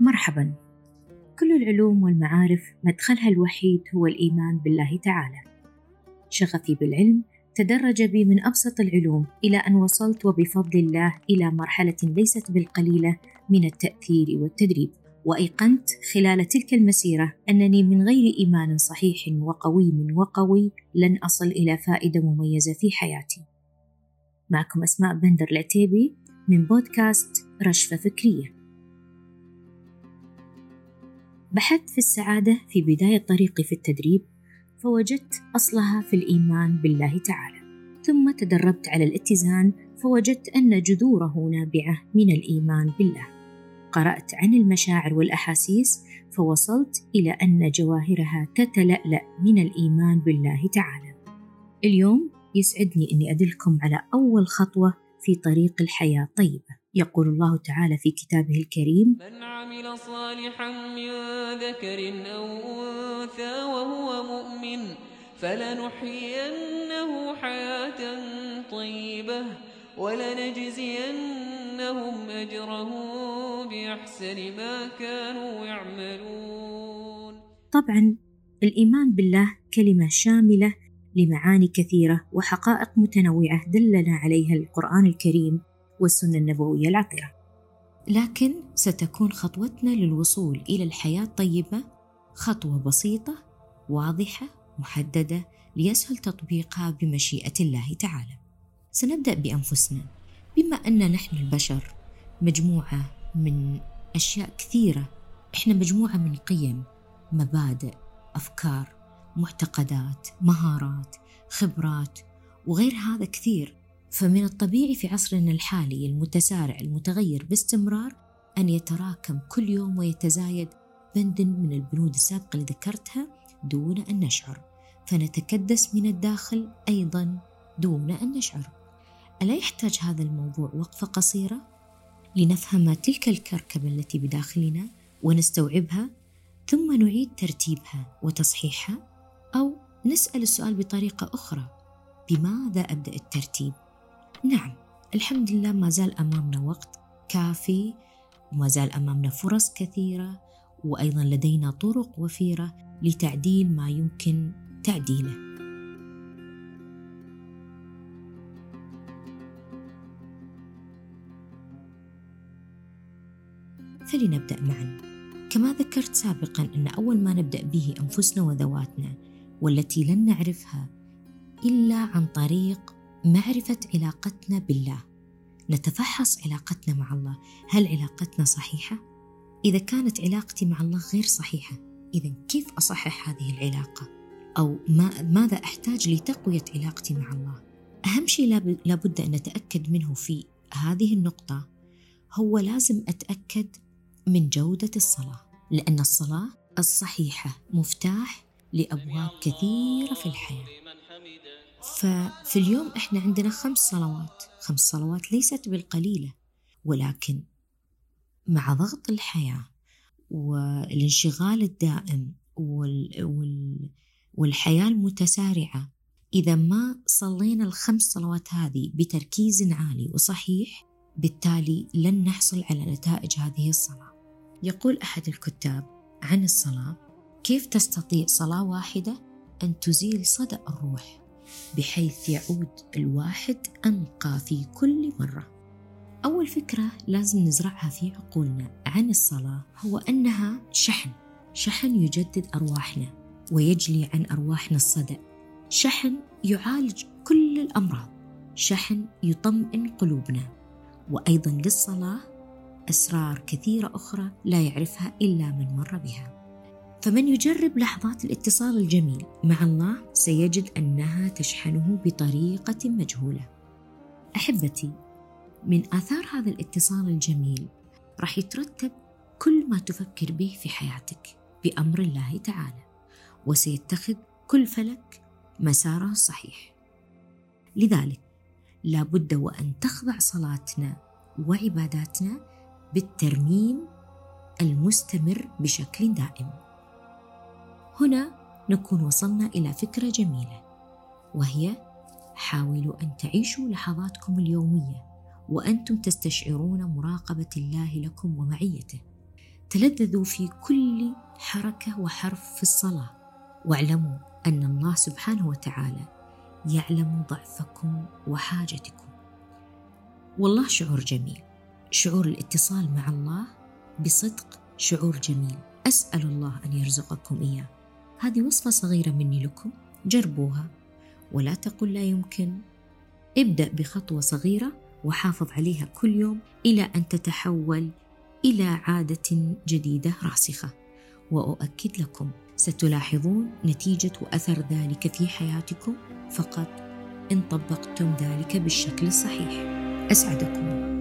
مرحبا. كل العلوم والمعارف مدخلها الوحيد هو الإيمان بالله تعالى. شغفي بالعلم تدرج بي من أبسط العلوم إلى أن وصلت وبفضل الله إلى مرحلة ليست بالقليلة من التأثير والتدريب. وأيقنت خلال تلك المسيرة أنني من غير إيمان صحيح وقويم وقوي لن أصل إلى فائدة مميزة في حياتي. معكم أسماء بندر العتيبي من بودكاست رشفة فكرية. بحثت في السعادة في بداية طريقي في التدريب فوجدت أصلها في الإيمان بالله تعالى. ثم تدربت على الاتزان فوجدت أن جذوره نابعة من الإيمان بالله. قرأت عن المشاعر والأحاسيس فوصلت إلى أن جواهرها تتلألأ من الإيمان بالله تعالى. اليوم يسعدني أني أدلكم على أول خطوة في طريق الحياة طيبة يقول الله تعالى في كتابه الكريم. من عمل صالحا من ذكر أو أنثى وهو مؤمن فلنحيينه حياة طيبة ولنجزينهم أجرهم بأحسن ما كانوا يعملون. طبعا الإيمان بالله كلمة شاملة لمعاني كثيرة وحقائق متنوعة دلنا عليها القرآن الكريم. والسنة النبوية العطرة لكن ستكون خطوتنا للوصول إلى الحياة الطيبة خطوة بسيطة واضحة محددة ليسهل تطبيقها بمشيئة الله تعالى. سنبدأ بأنفسنا. بما أن نحن البشر مجموعة من أشياء كثيرة. إحنا مجموعة من قيم مبادئ أفكار معتقدات مهارات خبرات وغير هذا كثير. فمن الطبيعي في عصرنا الحالي المتسارع المتغير باستمرار أن يتراكم كل يوم ويتزايد بند من البنود السابقة اللي ذكرتها دون أن نشعر. فنتكدس من الداخل أيضا دون أن نشعر. ألا يحتاج هذا الموضوع وقفة قصيرة؟ لنفهم تلك الكركبة التي بداخلنا ونستوعبها ثم نعيد ترتيبها وتصحيحها أو نسأل السؤال بطريقة أخرى. بماذا أبدأ الترتيب؟ نعم الحمد لله ما زال أمامنا وقت كافي وما زال أمامنا فرص كثيرة وأيضا لدينا طرق وفيرة لتعديل ما يمكن تعديله. فلنبدأ معا. كما ذكرت سابقا أن أول ما نبدأ به أنفسنا وذواتنا والتي لن نعرفها إلا عن طريق معرفة علاقتنا بالله نتفحص علاقتنا مع الله هل علاقتنا صحيحة؟ إذا كانت علاقتي مع الله غير صحيحة إذا كيف أصحح هذه العلاقة؟ أو ما ماذا أحتاج لتقوية علاقتي مع الله؟ أهم شيء لابد أن نتأكد منه في هذه النقطة هو لازم أتأكد من جودة الصلاة لأن الصلاة الصحيحة مفتاح لأبواب كثيرة في الحياة ففي اليوم إحنا عندنا خمس صلوات. خمس صلوات ليست بالقليلة ولكن مع ضغط الحياة والانشغال الدائم وال وال والحياة المتسارعة إذا ما صلينا الخمس صلوات هذه بتركيز عالي وصحيح بالتالي لن نحصل على نتائج هذه الصلاة. يقول أحد الكتاب عن الصلاة كيف تستطيع صلاة واحدة؟ أن تزيل صدأ الروح بحيث يعود الواحد أنقى في كل مرة. أول فكرة لازم نزرعها في عقولنا عن الصلاة هو أنها شحن. شحن يجدد أرواحنا ويجلي عن أرواحنا الصدأ. شحن يعالج كل الأمراض. شحن يطمئن قلوبنا. وأيضا للصلاة أسرار كثيرة أخرى لا يعرفها إلا من مر بها. فمن يجرب لحظات الاتصال الجميل مع الله سيجد أنها تشحنه بطريقة مجهولة. أحبتي من آثار هذا الاتصال الجميل راح يترتب كل ما تفكر به في حياتك بأمر الله تعالى وسيتخذ كل فلك مساره الصحيح لذلك لا بد وأن تخضع صلاتنا وعباداتنا بالترميم المستمر بشكل دائم. هنا نكون وصلنا إلى فكرة جميلة وهي حاولوا أن تعيشوا لحظاتكم اليومية وأنتم تستشعرون مراقبة الله لكم ومعيته. تلذذوا في كل حركة وحرف في الصلاة واعلموا أن الله سبحانه وتعالى يعلم ضعفكم وحاجتكم. والله شعور جميل شعور الاتصال مع الله بصدق شعور جميل. أسأل الله أن يرزقكم إياه. هذه وصفة صغيرة مني لكم جربوها. ولا تقل لا يمكن. ابدأ بخطوة صغيرة وحافظ عليها كل يوم إلى أن تتحول إلى عادة جديدة راسخة. وأؤكد لكم ستلاحظون نتيجة وأثر ذلك في حياتكم فقط إن طبقتم ذلك بالشكل الصحيح. أسعدكم.